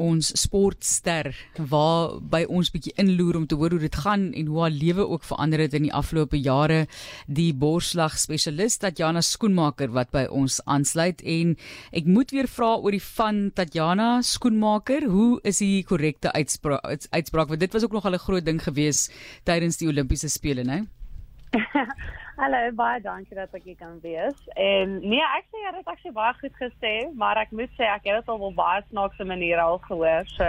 ons sportster waar by ons bietjie inloer om te hoor hoe dit gaan en hoe haar lewe ook verander het in die afgelope jare. Die borsslag spesialis Tatjana Skoenmaker wat by ons aansluit. En ek moet weer vra oor die van Tatjana Skoenmaker. Hoe is die korrekte uitspraak uitspraak? Want dit was ook nog 'n groot ding gewees tydens die Olimpiese spele nê Hallo, baie dankie dat ek hier kan wees. En nee, ek sê jy het actually baie goed gesê, maar ek moet sê ek het dit al op baie snaakse maniere al gehoor. So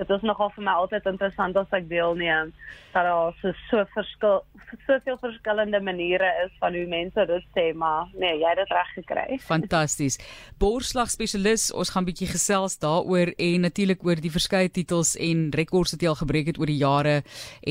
dit is nogal vir my altyd interessant as ek deelneem dat daar so so verskil soveel verskillende maniere is van hoe mense dit sê maar nee jy het dit reg gekry. Fantasties. Borsslag spesialis, ons gaan bietjie gesels daaroor en natuurlik oor die verskeie titels en rekords wat jy al gebreek het oor die jare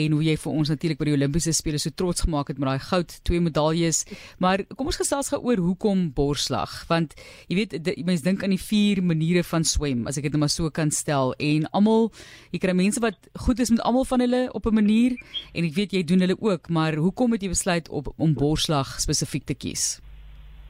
en hoe jy vir ons natuurlik by die Olimpiese spele so trots gemaak het met daai goud, twee medaljes. Maar kom ons gesels gou oor hoekom borsslag want jy weet mense dink aan die vier maniere van swem as ek dit net maar so kan stel en almal jy kry mense wat goed is met almal van hulle op 'n manier en ek weet jy doen hulle ook, maar hoekom het jy besluit op om borslag spesifiek te kies?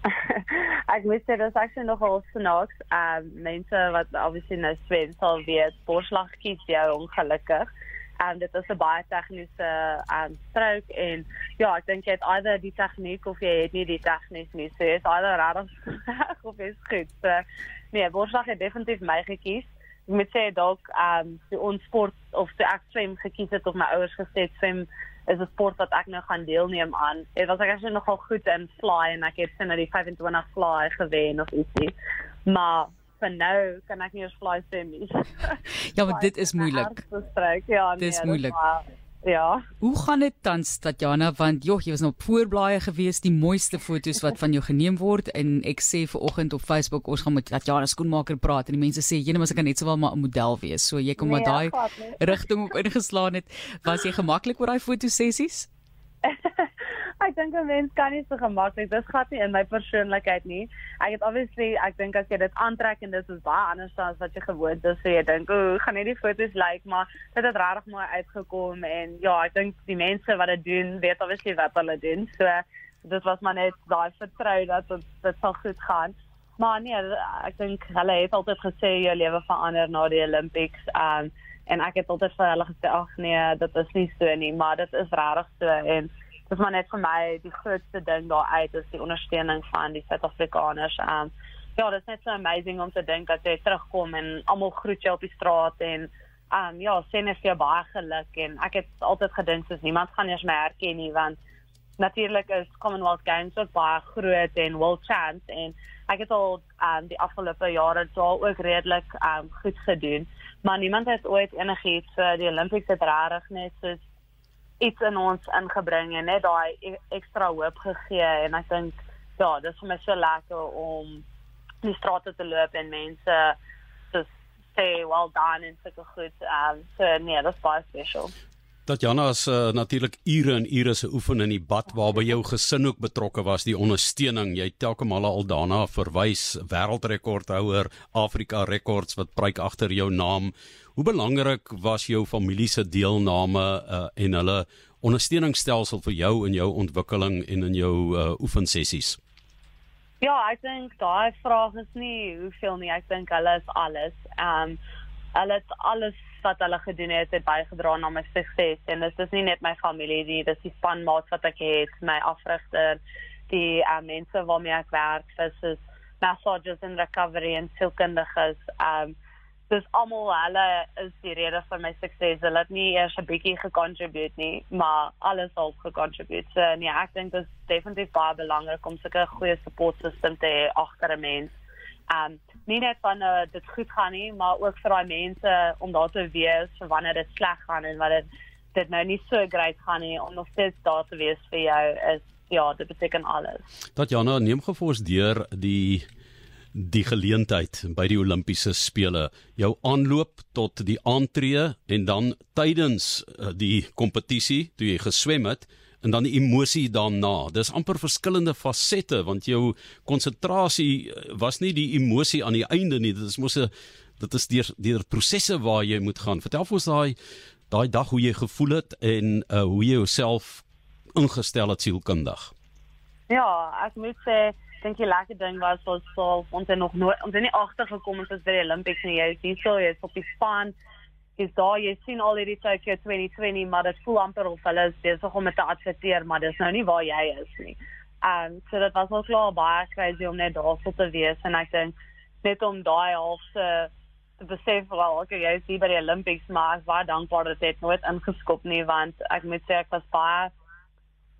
ek moet sê dit is actually nogal snaaks. Ehm um, mense wat obviously nou swem sal weet borslag kies jy ongelukkig. En um, dit is 'n baie tegniese um strook en ja, ek dink jy het either die tegniek of jy het nie die tegniek nie. So jy is either reg of is goed. So, nee, borslag het definitief my gekies ek moet sê dalk ehm um, ons sport of so ek swem gekies het of my ouers gesê swem is 'n sport wat ek nou gaan deelneem aan. Dit was ek actually nogal goed in fly en ek het sin na die 25 fly gewen of ietsie. Maar vir nou kan ek nie eens fly swem nie. ja, maar dit is moeilik. Ja, nee, dit is moeilik. Ja. Hoe gaan dit tans Tatjana? Want joh jy was nou op voorblaaie gewees die mooiste foto's wat van jou geneem word. En ek sê ver oggend op Facebook ons gaan met Tatjana skoenmaker praat en die mense sê jy net kan net sowel maar 'n model wees. So jy kom nee, maar daai rigting op ingeslaan het. Was jy gemaklik oor daai fotosessies ek dink 'n mens kan nie so gemaklik. Dis gat nie in my persoonlikheid nie. Ek het obviously, ek dink as jy dit aantrek en dit is baie anders as wat jy gewoond is, so jy dink, "O, gaan net die foto's lyk," like, maar dit het regtig mooi uitgekom en ja, ek dink die mense wat dit doen, weet obviously wat hulle doen. So dit was maar net daai vertrou dat dit dit sal goed gaan. Maar nee, ek dink hulle het altyd gesê jou lewe verander na die Olympics. Um en ek het altyd vir hulle gesê, "Ag nee, dit is nie so nie," maar dit is regtig so en dis maar net vir my die grootste ding daar uit is die ondersteuning van die Suid-Afrikaners. Um ja, dit is net so amazing om te dink dat jy terugkom en almal groet jou op die straat en um ja, sê net vir baie geluk en ek het altyd gedink soos niemand gaan eers my herken nie want natuurlik is Commonwealth Games ook baie groot en world champs en ek het al um die afgelope jare daar ook redelik um goed gedoen, maar niemand het ooit enigiets vir die Olympics het regtig net soos iets in ons ingebring en net daai ekstra hoop gegee en ek dink ja, dis vir my so lekker om die strate te loop en mense te sê well done en sulke goed. Um so nee, dis baie special. Tatjana is uh, natuurlik ure en ure se oefen in die bad waarby jou gesin ook betrokke was die ondersteuning. Jy telke male al daarna verwys. Wêreldrekordhouer Afrika rekords wat pryk agter jou naam. Hoe belangrik was jou familie se deelname uh, en hulle ondersteuningsstelsel vir jou in jou ontwikkeling en in jou uh, oefensessies? Ja ek dink daai vraag is nie hoeveel nie. Ek dink hulle is alles. Um hulle het alles wat hulle gedoen het het bygedra na my sukses. En dit is nie net my familie nie dis die spanmaats wat ek het my afrigter die uh, mense waarmee ek werk. Dis massages and recovery en sielkundiges. Um dis almal hulle is die rede vir my sukses. Hulle het nie eers 'n bietjie gecontribute nie maar alles al gecontribute. So nee ek dink dit is definitief baie belangrik om sulke goeie support system te hê agter 'n mens um nie net van uh, dit goed gaan nie, maar ook vir daai mense om daar te wees vir wanneer dit sleg gaan en wanneer dit nou nie so great gaan nie om nog steeds daar te wees vir jou is ja, dit beteken alles. Dat Jana neem gefors deur die die geleentheid by die Olimpiese spele jou aanloop tot die aantree en dan tydens uh, die kompetisie toe jy geswem het en dan die emosie daarna. Dis amper verskillende fasette want jou konsentrasie eh, was nie die emosie aan die einde nie. Dit is mos 'n dit is deur deur prosesse waar jy moet gaan. Vertel vir ons daai daai dag hoe jy gevoel het en uh, hoe jy jouself ingestel het sielkundig. Ja, ek moet sê dink die lekker ding was was so ons het nog nooit ons het nie agtergekom ons is by die Olympics nie. Jy sien so jy's op die span. Jy's daar, jy sien al hierdie Tokyo 2020, maar dit voel amper of hulle is besig om dit te adverteer, maar dis nou nie waar jy is nie. Um so dit was wel klaar baie crazy om net daar so te wees en ek dink net om daai half te te besef wel okay jy is hier by die Olympics maar ek was dankbaar dat dit nooit ingeskop nie want ek moet sê ek was baie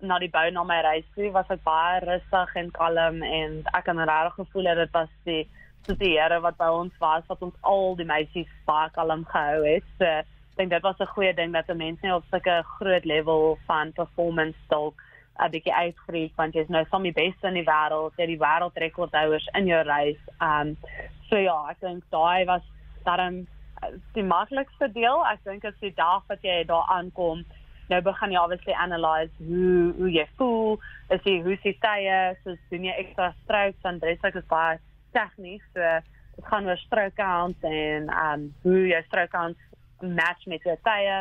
na die bou na my reis toe was ek baie rustig en kalm en ek het rare gevoel dat dit was die so die Here wat by ons was wat ons al die meisies baie kalm gehou het so ek dink dit was 'n goeie ding dat 'n mens nie op sulke groot level van performance dalk 'n bietjie uitgreek want jy's nou van die beste in die wêreld, jy die wêreldrekordhouers in jou reis. Um so ja, ek dink daai was daarom uh, die maklikste deel. Ek dink as die dag wat jy daar aankom, nou begin jy obviously analyse hoe hoe jy voel, is jy hoe se tye, so doen jy ekstra strokes en dit is baie tegnies. So dit gaan oor stroke counts en um hoe jy stroke counts match met jou tye.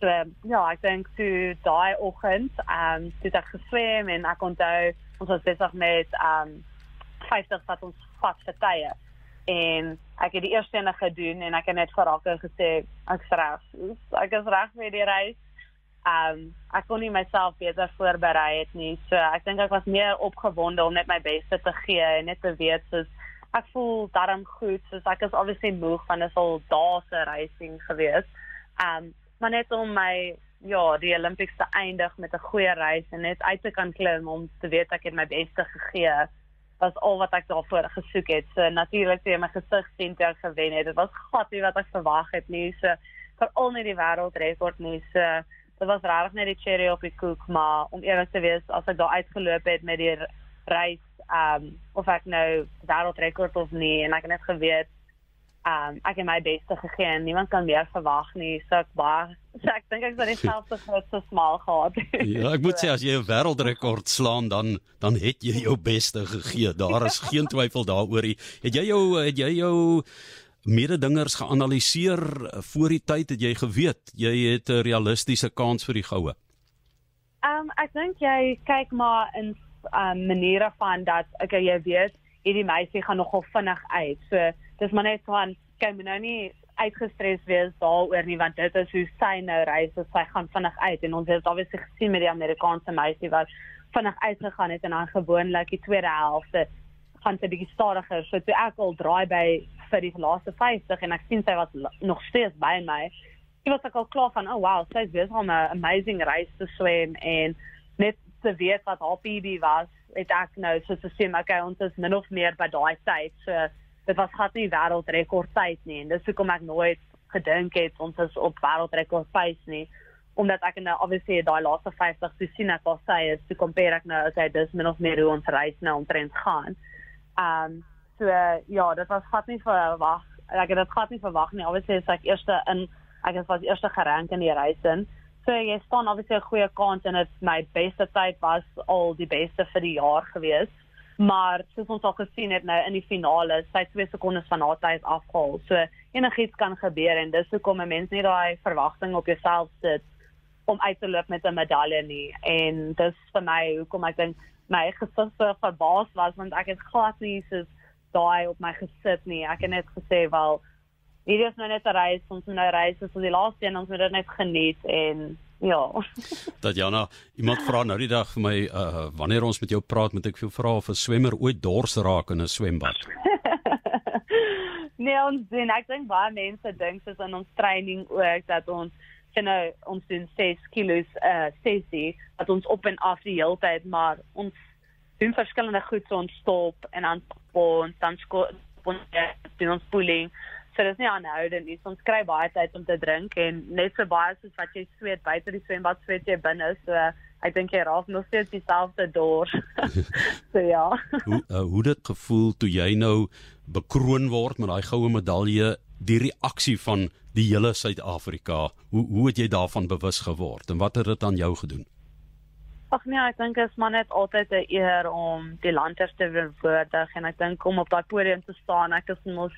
So ja, ek dink toe daai oggend, um, toe ek geswem en ek onthou ons was besig met um, 50 wat ons vat vir tye. En ek het die eerste een gedoen en ek het net vir Rakker gesê ek reg. Ek is reg vir die reis. Ehm um, ek kon nie myself beter voorberei het nie. So ek dink ek was meer opgewonde om net my beste te gee en net te weet soos ek voel darm goed. Soos ek is obviously moeg van 'n vol dae se reising gewees. Ehm um, maar net om my ja, die Olympics te eindig met 'n goeie reis en net uit te kan klim om te weet ek het my beste gegee was al wat ek daarvoor gesoek het. So natuurlik toe my gesig sien toe ek gewen het. Dit was glad nie wat ek verwag het nie. So veral nie die wêreldrekord nie. So dit was regtig net die cherry op die koek, maar om eerlik te wees, as ek daar uitgeloop het met die reis, ehm um, of ek nou wêreldrekord of nie en ek het net geweet um ek het my beste gegee en niemand kan meer verwag nie so ek baie so ek dink ek sal dieselfde groot so smal gehad. Ja ek moet sê as jy 'n wêreldrekord slaan dan dan het jy jou beste gegee. Daar is geen twyfel daaroor het jy jou het jy jou mededingers geanaliseer voor die tyd het jy geweet jy het 'n realistiese kans vir die goue? Um ek dink jy kyk maar in um maniere van dat okay jy weet hierdie meisie gaan nogal vinnig uit. So dis maar net van my nou nie uitgestres wees daaroor nie want dit is hoe sy nou reis so sy gaan vinnig uit. En ons het obviously gesien met die Amerikaanse meisie wat vinnig uitgegaan het en dan gewoonlik die tweede helfte gaan sy bietjie stadiger. So toe ek al draai by vir die laaste 50 en ek sien sy was nog steeds by my ek was ek al klaar van oh wow sy's besig om 'n amazing reis te swem en net te weet wat haar PB was het ek nou so te maar okay ons is min of meer by daai tyd so dit was glad nie wêreldrekord tyd nie en dis hoekom ek nooit gedink het ons is op wêreldrekord pace nie omdat ek nou obviously daai laaste 50 te sien ek wat sy is te compare ek nou okay dis min of meer hoe ons reis nou omtrent gaan. Um so uh, ja, dit was glad nie verwag. Ek het dit glad nie verwag nie. Obviously is ek eerste in ek het was eerste gerank in die reis in. So jy staan obviously 'n goeie kans en dit my beste tyd was al die beste vir die jaar gewees maar soos ons al gesien het nou in die finale, sy 2 sekondes van haar tyd afgehaal. So enigiets kan gebeur en dis hoekom 'n mens nie daai verwagting op jouself sit om uit te loop met 'n medalje nie. En dis vir my hoekom ek dink my gesig so verbaas was want ek het glad nie soos daai op my gesit nie. Ek het net gesê wel hierdie is nou net 'n reis, ons moet nou reis, dis die laaste een, ons moet dit net geniet en Ja. Dat Jana, iemand vra nou die dag vir my uh wanneer ons met jou praat, moet ek vir jou vra of 'n swemmer ooit dors raak in 'n swembad. nee, ons doen ek dink baie mense dink soos in ons training ook dat ons sien nou ons doen 6 kg uh sessie dat ons op en af die hele tyd, maar ons doen verskillende goed so ons stop en dan ons dan skoon ons doen ons pulling So dis nie aanhoudend nie. Ons kry baie tyd om te drink en net so baie soos wat jy sweet buite die swembad sweet jy binne. So ek dink jy raak nog steeds dieselfde dors. so ja. hoe uh, hoe dit gevoel toe jy nou bekroon word met daai goue medalje, die reaksie van die hele Suid-Afrika. Hoe hoe het jy daarvan bewus geword en wat het dit aan jou gedoen? Ag nee, ek dink is maar net altyd 'n eer om die landers te verwoordig en ek dink om op daai podium te staan, ek is mos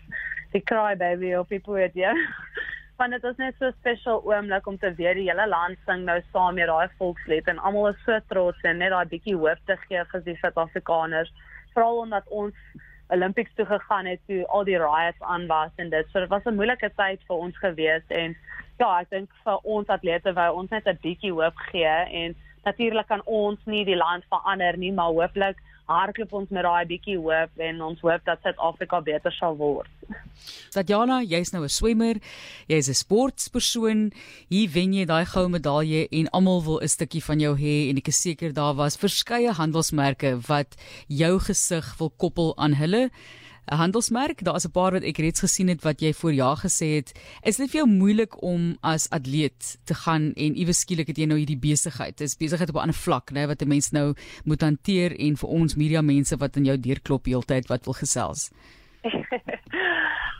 die cry baby op die podium. Want dit is net so 'n special oomblik om te weet die hele land sing nou saam met daai volkslied en almal is so trots en net daai bietjie hoop te gee vir die Suid-Afrikaners. veral omdat ons Olympics toe gegaan het toe al die riots aan was en dit so dit was 'n moeilike tyd vir ons gewees en ja, ek dink vir ons atlete wou ons net 'n bietjie hoop gee en natuurlik kan ons nie die land verander nie, maar hooplik hardloop ons met daai bietjie hoop en ons hoop dat Suid-Afrika beter sal word. Tatjana, jy's nou 'n swemmer, jy's 'n sportpersoon. Hier wen jy daai goue medalje en almal wil 'n stukkie van jou hê en ek is seker daar was verskeie handelsmerke wat jou gesig wil koppel aan hulle. Handelsmerk. Daar's 'n paar wat ek reeds gesien het wat jy voor jaar gesê het. Is dit vir jou moeilik om as atleet te gaan en iewes skielik het jy nou hierdie besigheid. Dis besigheid op 'n ander vlak, né, wat 'n mens nou moet hanteer en vir ons media mense wat in jou deurklop heeltyd wat wil gesels.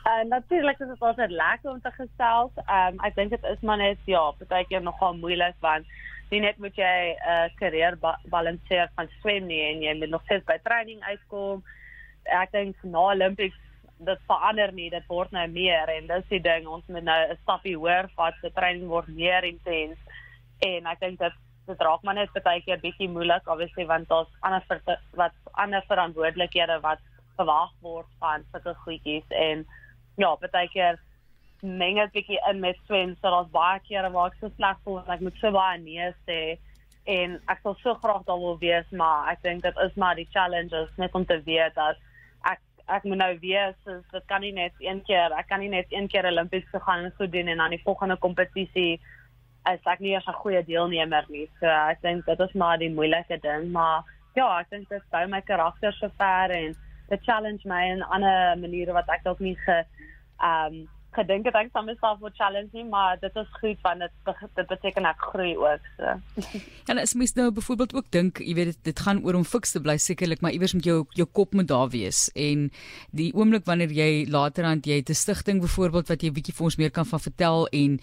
uh, natuurlik is dit altyd lekker om te gesels. Um ek dink dit is maar net ja, partykeer nogal moeilik want jy net moet jy 'n uh, karier ba balanseer van swem nie en jy moet nog steeds by training uitkom ek dink na Olympics dit verander nie, dit word nou meer en dis die ding, ons moet nou 'n stappie hoër vat, die training word meer intens en ek dink dit dit raak maar net baie keer bietjie moeilik obviously want daar's ander ver, wat ander verantwoordelikhede wat verwag word van sulke goedjies en ja, baie keer meng dit bietjie in met swem, so daar's baie kere waar ek so sleg voel en ek moet so baie nee sê en ek sal so graag daar wil wees, maar ek dink dit is maar die challenge is net om te weet dat ek moet nou weet so dit kan nie net een keer ek kan nie net een keer Olimpies toe gaan en so doen en dan die volgende kompetisie is ek nie eens 'n goeie deelnemer nie. So ek dink dit is maar die moeilike ding maar ja ek dink dit bou my karakter so ver en dit challenge my in ander maniere wat ek dalk nie ge um gedink het ek sal myself wil challenge nie, maar dit is goed want dit dit beteken ek groei ook so. En as mens nou byvoorbeeld ook dink, jy weet dit, dit gaan oor om fiks te bly sekerlik, maar iewers moet jou jou kop moet daar wees en die oomblik wanneer jy later aan jy het 'n stigting byvoorbeeld wat jy bietjie vir ons meer kan van vertel en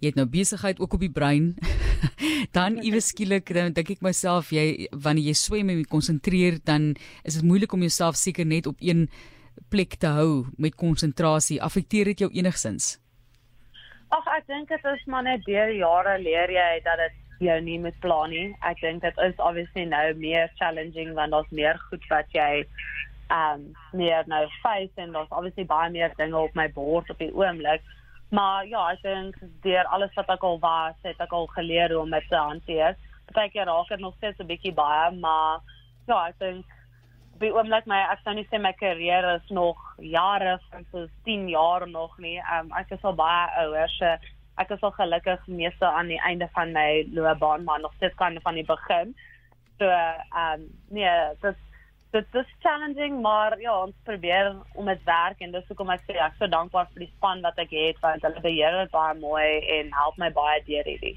jy het nou besigheid ook op die brein, dan iewers skielik dan dink ek myself jy wanneer jy swem en jy konsentreer dan is dit moeilik om jouself seker net op een plek te hou met konsentrasie affekteer dit jou enigsins? Ag ek dink dit is maar net deur jare leer jy dat dit jou nie met plan nie. Ek dink dit is obviously nou meer challenging want daar's meer goed wat jy um meer nou face en daar's obviously baie meer dinge op my bord op die oomblik. Maar ja, ek dink deur alles wat ek al was, het ek al geleer hoe om dit te hanteer. Partykeer raak dit nog steeds 'n bietjie baie, maar ja, ek dink die oomblik my ek sou nie sê my karier is nog jare van so 10 jaar nog nie. Um, ek is al baie ouer. So ek is al gelukkig meeste aan die einde van my loopbaan, maar nog steeds kan van die begin. So ehm um, nee, dit dit is challenging, maar ja, ons probeer om dit werk en dis hoekom ek sê ek is so dankbaar vir die span wat ek het want hulle beheer dit baie mooi en help my baie deur hierdie.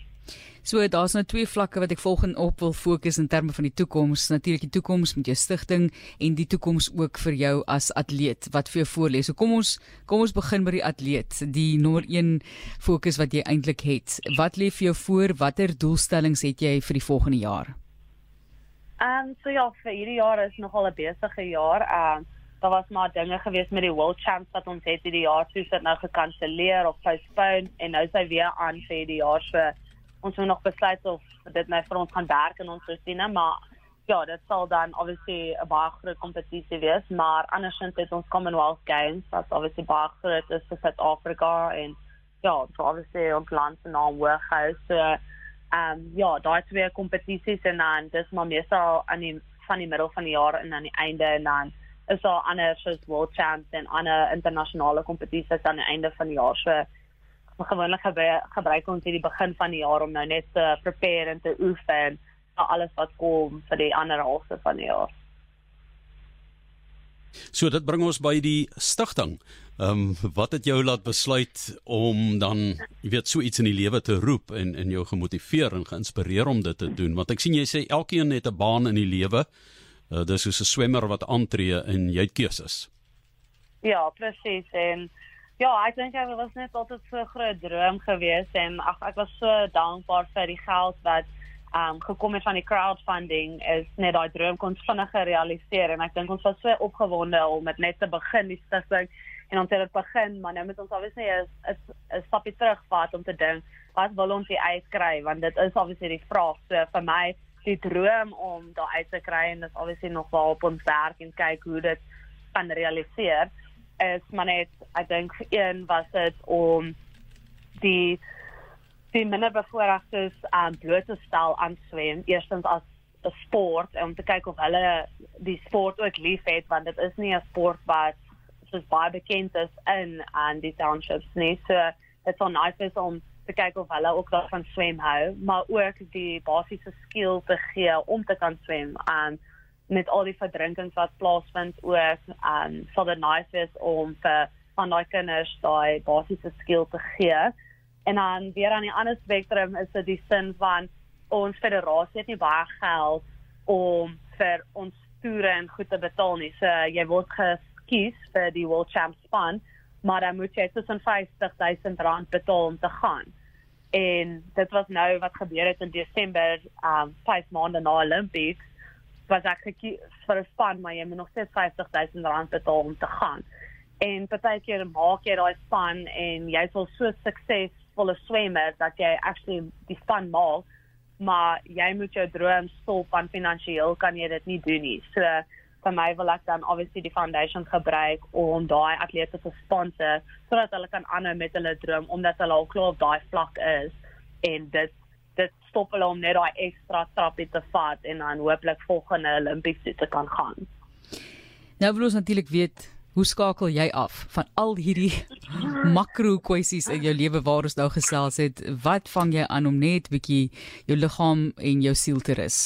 So daar's nou twee vlakke wat ek volgens op wil fokus in terme van die toekoms. Natuurlik die toekoms met jou stigting en die toekoms ook vir jou as atleet wat vir jou voorlê. So kom ons kom ons begin by die atleet, die nommer 1 fokus wat jy eintlik het. Wat lê vir jou voor? Watter doelstellings het jy vir die volgende jaar? Ehm um, so ja, vir hierdie jaar is nogal 'n besige jaar. Ehm um, daar was maar dinge gewees met die World Champs wat ons het hierdie jaar soos dit nou gekanselleer of postpone en nou sy weer aan vir die jaar se so, ons moet nog besluit of dit nou vir ons gaan werk in ons rotine, maar ja, dit sal dan obviously 'n baie groot kompetisie wees, maar andersins het ons Commonwealth Games wat obviously baie groot is vir Suid-Afrika en ja, so obviously ons land se naam hoog hou. So ehm um, ja, daar is weer kompetisies en dan dis maar meestal aan die van die middel van die jaar en aan die einde en dan is daar ander soos World Champs en ander internasionale kompetisies aan die einde van die jaar. So maar gewoonlik gebruik, gebruik ons hierdie begin van die jaar om nou net te prepare en te oefen vir alles wat kom vir die ander helfte van die jaar. So dit bring ons by die stigting. Ehm um, wat het jou laat besluit om dan jy weet so iets in die lewe te roep en en jou gemotiveer en geïnspireer om dit te doen? Want ek sien jy sê elkeen het 'n baan in die lewe. Uh, dis soos 'n swemmer wat aantree en jy het keuses. Ja, presies en Ja, ek dink dit was net altyd so 'n groot droom geweest en ag ek was so dankbaar vir die geld wat um gekom het van die crowdfunding is net daai droom kon vinniger realiseer en ek dink ons was so opgewonde om met net te begin die stigting en het dit begin maar nou moet ons obviously 'n 'n stapie terugvat om te dink wat wil ons hier uitkry? Want dit is obviously die vraag. So vir my die droom om daar uit te kry en dit is obviously nog wel op ons werk en kyk hoe dit kan realiseer is maar net ek dink een was dit om die die minder bevoorregtes aan um, bloot te stel aan swem eerstens as 'n sport om te kyk of hulle die sport ook liefhet want dit is nie 'n sport wat soos baie bekend is in aan die townships nie. So dit's on nice is om te kyk of hulle ook daarvan swem hou maar ook die basiese skills te gee om te kan swem en met al die verdrinkings wat plaasvind ook en sal dit nice is om vir van daai kinders daai basiese skill te gee en dan weer aan die ander spektrum is dit die sin van ons federasie het nie baie geld om vir ons toere en goed te betaal nie. So jy word geskies vir die World Champs span, maar dan moet jy tussen 50 000 rand betaal om te gaan. En dit was nou wat gebeur het in Desember, um 5 maande na Olympics, was ek gekies vir 'n span, maar jy moet nog steeds 50 000 rand betaal om te gaan. En partykeer maak jy daai span en jy's al so suksesvolle swemmer dat jy actually die span maak maar jy moet jou droom stop van finansiëel kan jy dit nie doen nie. So vir my wil ek dan obviously die foundation gebruik om daai atlete te sponsor sodat hulle kan aanhou met hulle droom omdat hulle al klaar op daai vlak is en dit dit stop hulle om net daai ekstra stapie te vat en dan hooplik volgende Olimpiese te kan gaan. Nou wil ons natuurlik weet Hoe skakel jy af van al hierdie makro kwessies in jou lewe waar ons nou gesels het? Wat vang jy aan om net bietjie jou liggaam en jou siel te rus?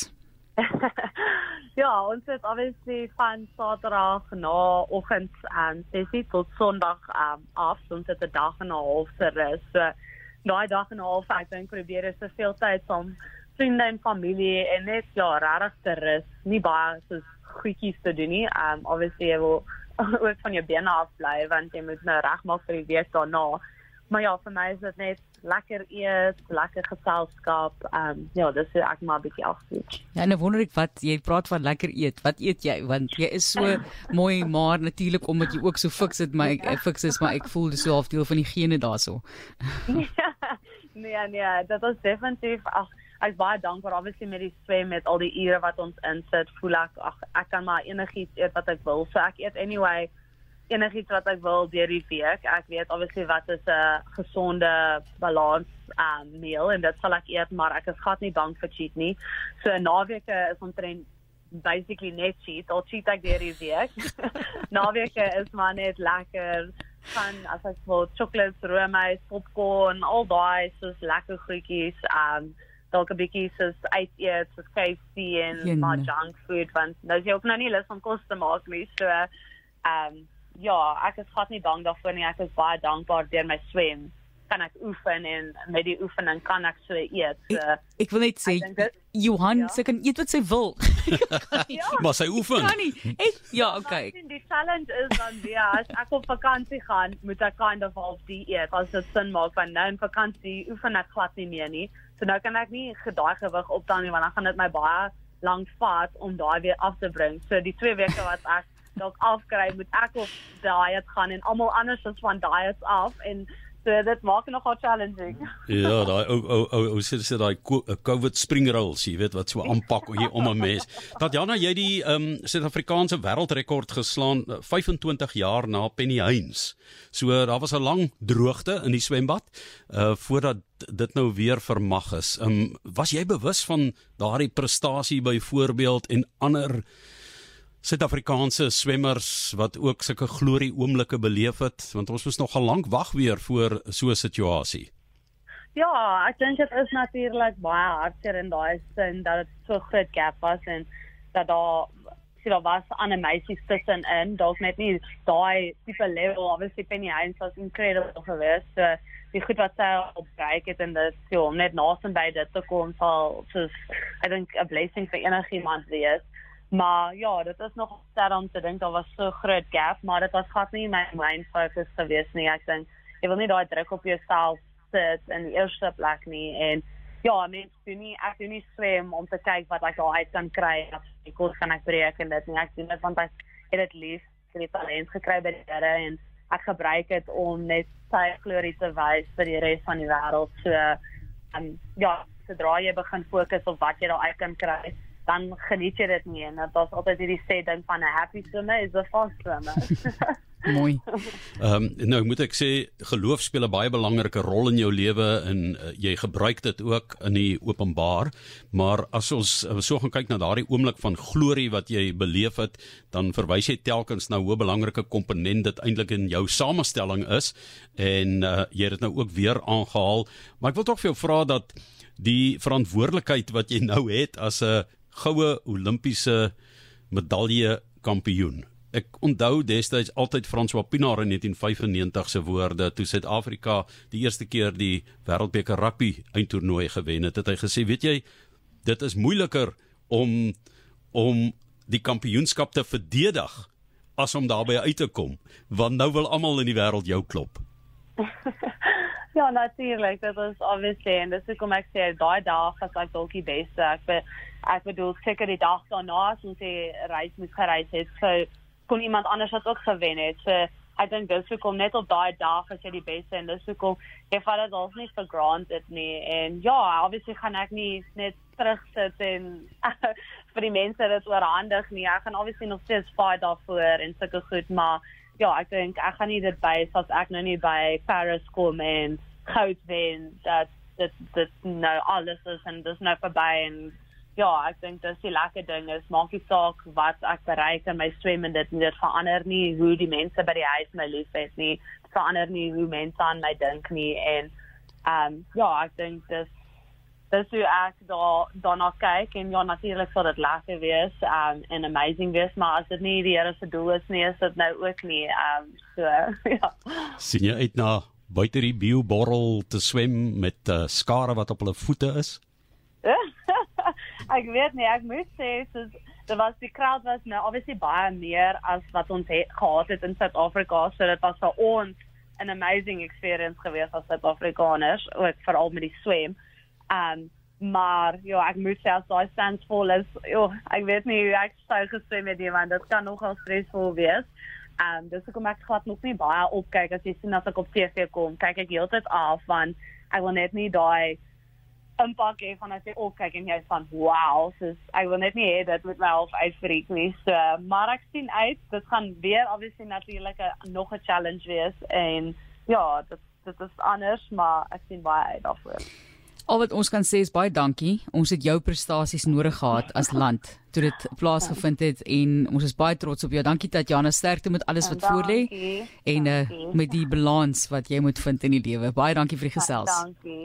ja, ons het obviously van Saterdag na oggend aan sessie tot Sondag um, af, ons het 'n dag en 'n half te rus. So daai dag en 'n half ek dink probeer is soveel tyd om vriende en familie en net ja, regtig te rus. Nie baie so goedjies te doen nie. Um obviously jy wil ook van jou bene af bly want jy moet nou regmaak vir die week daarna. Maar ja, vir my is dit net lekker eet, lekker geselskap. Um, ja, dis ek maar 'n bietjie afswitch. Ja, nou wonder ek wat jy praat van lekker eet. Wat eet jy? Want jy is so mooi, maar natuurlik omdat jy ook so fiks het, maar ek fiks is, maar ek voel dis so half deel van die gene daarso. nee, nee, dit is definitief ag ek baie dankbaar obviously met die swem met al die ure wat ons insit voel ek ag ek kan maar enigiets eet wat ek wil. So ek eet anyway enigiets wat ek wil deur die week. Ek weet obviously wat is 'n gesonde balans um meal en dit sal ek eet maar ek is glad nie bang vir cheat nie. So naweke is omtrent basically net cheat. Al cheat ek deur die week. Naweke is maar net lekker van as ek wil chocolates roomys popcorn al daai soos lekker goedjies um dalk 'n bietjie soos uit eet soos KFC en Jene. maar junk food want nou is jy ook nou nie lus om kos te maak nie so ehm um, ja ek is glad nie bang daarvoor nie ek is baie dankbaar deur my swem kan ek oefen en met die oefening kan ek so eet. So, ek, ek wil net sê Johan ja. sy kan eet wat sy wil. Ja. maar sy oefen. kan nie. Ek ja okay. die challenge is dan weer as ek op vakansie gaan moet ek kind of half die eet. As dit sin maak want nou in vakansie oefen ek glad nie meer nie. So nou kan ek nie gedaai gewig optel nie want dan gaan dit my baie lank vat om daai weer af te bring. So die 2 weke wat ek dalk afkry, moet ek op diet gaan en almal anders is van diets af en so dit maak nogal challenging. Ja, daai ou ou ou ou sê dit daai COVID spring rolls, jy weet wat so aanpak hier om 'n mes. Tatjana, jy die ehm um, Suid-Afrikaanse wêreldrekord geslaan 25 jaar na Penny Heinz. So daar was 'n lang droogte in die swembad uh voordat dit nou weer vermag is. Ehm um, was jy bewus van daardie prestasie byvoorbeeld en ander Suid-Afrikaanse swemmers wat ook sulke glorie oomblikke beleef het, want ons moes nog al lank wag weer voor so 'n situasie. Ja, ek dink dit is natuurlik baie hartseer in daai sin dat dit so groot gap was en dat daar sien daar was aan 'n meisie tussen in, dalk net nie daai tipe level obviously Penny Heinz was incredible geweest. So, die goed wat sy op bereik het en dit so om net naasien by dit te kom sal soos I think a blessing vir enigiemand wees. Maar ja, dit is nog sterk om te dink daar was so groot gap, maar dit was glad nie my main focus gewees nie. Ek dink jy wil nie daai druk op jouself sit in die eerste plek nie en ja, mens doen nie ek doen nie swem om te kyk wat ek daar uit kan kry of ek kos kan ek breek en dit nie. Ek doen dit want ek het dit lief vir die talent gekry by die Here en ek gebruik dit om net sy glorie te wys vir die res van die wêreld. So um, ja, sodra jy begin fokus op wat jy daar uit kan kry, dan geniet jy dit nie en dit is altyd hierdie sê ding van 'n happy swimmer is a fast swimmer. Mooi. Ehm um, nou moet ek sê geloof speel 'n baie belangrike rol in jou lewe en uh, jy gebruik dit ook in die openbaar. Maar as ons uh, so gaan kyk na daardie oomblik van glorie wat jy beleef het, dan verwys jy telkens na hoe belangrike komponent dit eintlik in jou samestelling is en uh, jy het dit nou ook weer aangehaal. Maar ek wil tog vir jou vra dat die verantwoordelikheid wat jy nou het as 'n goue Olimpiese medalje kampioen ek onthou destyds altyd François Pinaar in 1995 se woorde toe Suid-Afrika die eerste keer die Wêreldbeker rugby eindtoernooi gewen het. Het hy gesê, weet jy, dit is moeiliker om om die kampioenskap te verdedig as om daarbey uit te kom, want nou wil almal in die wêreld jou klop. ja, natuurlik, dit is obviously en dis hoekom ek sê daai dag was ek dalk die beste. Ek be, ek bedoel seker die dag daarna as ons die reis moes gereis het. So kon iemand anders wat ook gewen het. So ek dink dis hoekom net op daai dag as jy die beste en dis hoekom jy vat dit alsi nie for granted nie. En ja, obviously gaan ek nie net terugsit en vir die mense dit oorhandig nie. Ek gaan obviously nog steeds fight daarvoor en sulke goed, maar ja, ek dink ek gaan nie dit by as ek nou nie by Paris kom en goud wen dat dit dit nou alles is en dis nou verby en ja, ek dink dis die lekker ding is maak nie saak wat ek bereik in my swem en dit dit verander nie hoe die mense by die huis my liefhet nie. Verander nie hoe mense aan my dink nie en ehm um, ja, ek dink dis dis hoe ek daar daarna kyk en ja natuurlik sal dit lekker wees um, en amazing wees maar as dit nie die Here se doel is nie is dit nou ook nie ehm um, so ja. Sien jy uit na buite die bioborrel te swem met uh, skare wat op hulle voete is? ek weet nie, ek moet sê soos dit was die crowd was nou obviously baie meer as wat ons het gehad het in Suid-Afrika, so dit was vir ons 'n amazing experience geweest as Suid-Afrikaners, ook veral met die swem. Um maar ja, ek moet sê as daai stands vol is, ja, ek weet nie hoe ek sou geswem het nie, want dit kan nogal stresvol wees. Um dis hoekom ek glad nog nie baie opkyk as jy sien as ek op TV kom, kyk ek heeltyd af want ek wil net nie daai impak hê van as jy opkyk en jy is van wow, soos ek wil net nie hê dit moet my half uitfreek nie. So, maar ek sien uit, dit gaan weer obviously natuurlik 'n nog 'n challenge wees en ja, dit dit is anders, maar ek sien baie uit daarvoor. Al wat ons kan sê is baie dankie. Ons het jou prestasies nodig gehad as land toe dit plaasgevind het en ons is baie trots op jou. Dankie Tatjana, sterkte met alles wat voor lê en uh, met die balans wat jy moet vind in die lewe. Baie dankie vir die gesels. Dankie.